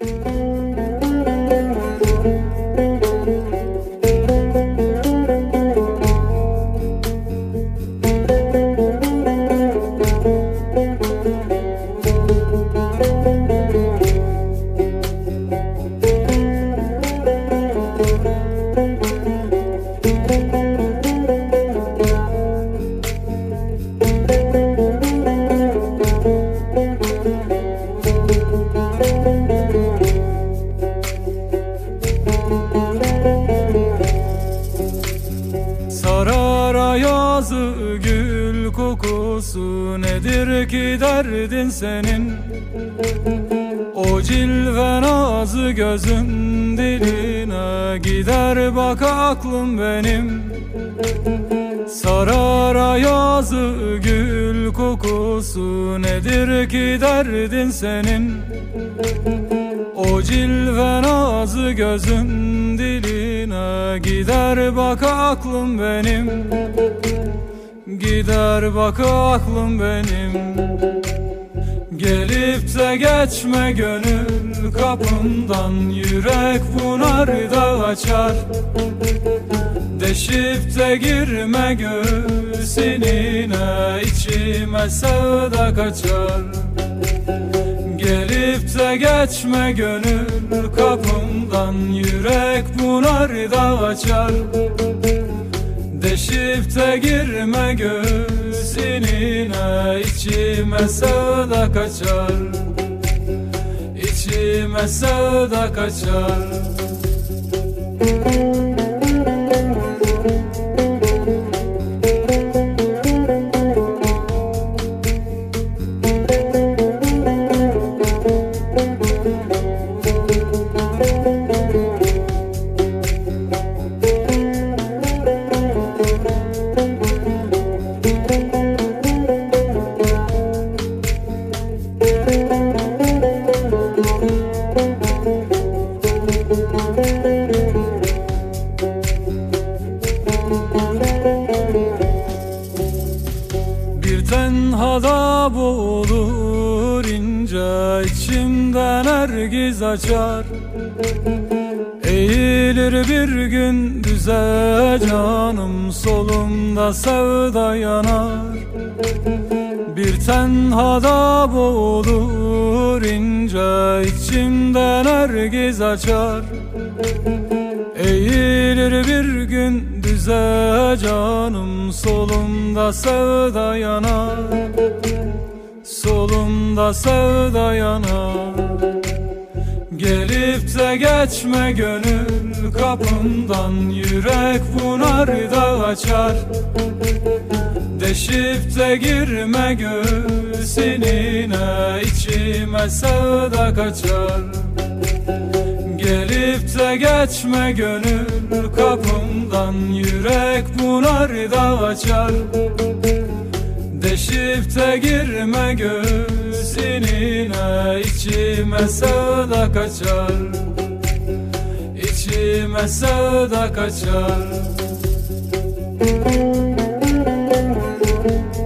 Música yazı gül kokusu nedir ki derdin senin? O cilve nazı gözün diline gider bak aklım benim. Sarara yazı gül kokusu nedir ki derdin senin? O cilve nazı gözün diline gider bak aklım benim. Gider bak aklım benim. Gelip de geçme gönül kapımdan. Yürek bunar da açar. Deşip de girme göğsünine içime sevda kaçar De geçme gönül kapımdan Yürek bunar da açar. Deşip de girme göğsünine içime sevda kaçar. İçime sevda kaçar Bir tenhada boğulur ince içimden ergiz açar. Eğilir bir gün düze canım solumda sevda yanar tenhada boğulur ince içimden ergiz açar. Eğilir bir gün düze canım solumda sevda yanar. Solumda sevda yanar. Gelip de geçme gönül kapımdan Yürek bunar da açar De girme göğsünine içime sevda kaçar. Gelip de geçme gönül kapımdan Yürek bunar da açar. Deşip de girme göğsünine içime sevda kaçar. İçime sevda kaçar Thank you.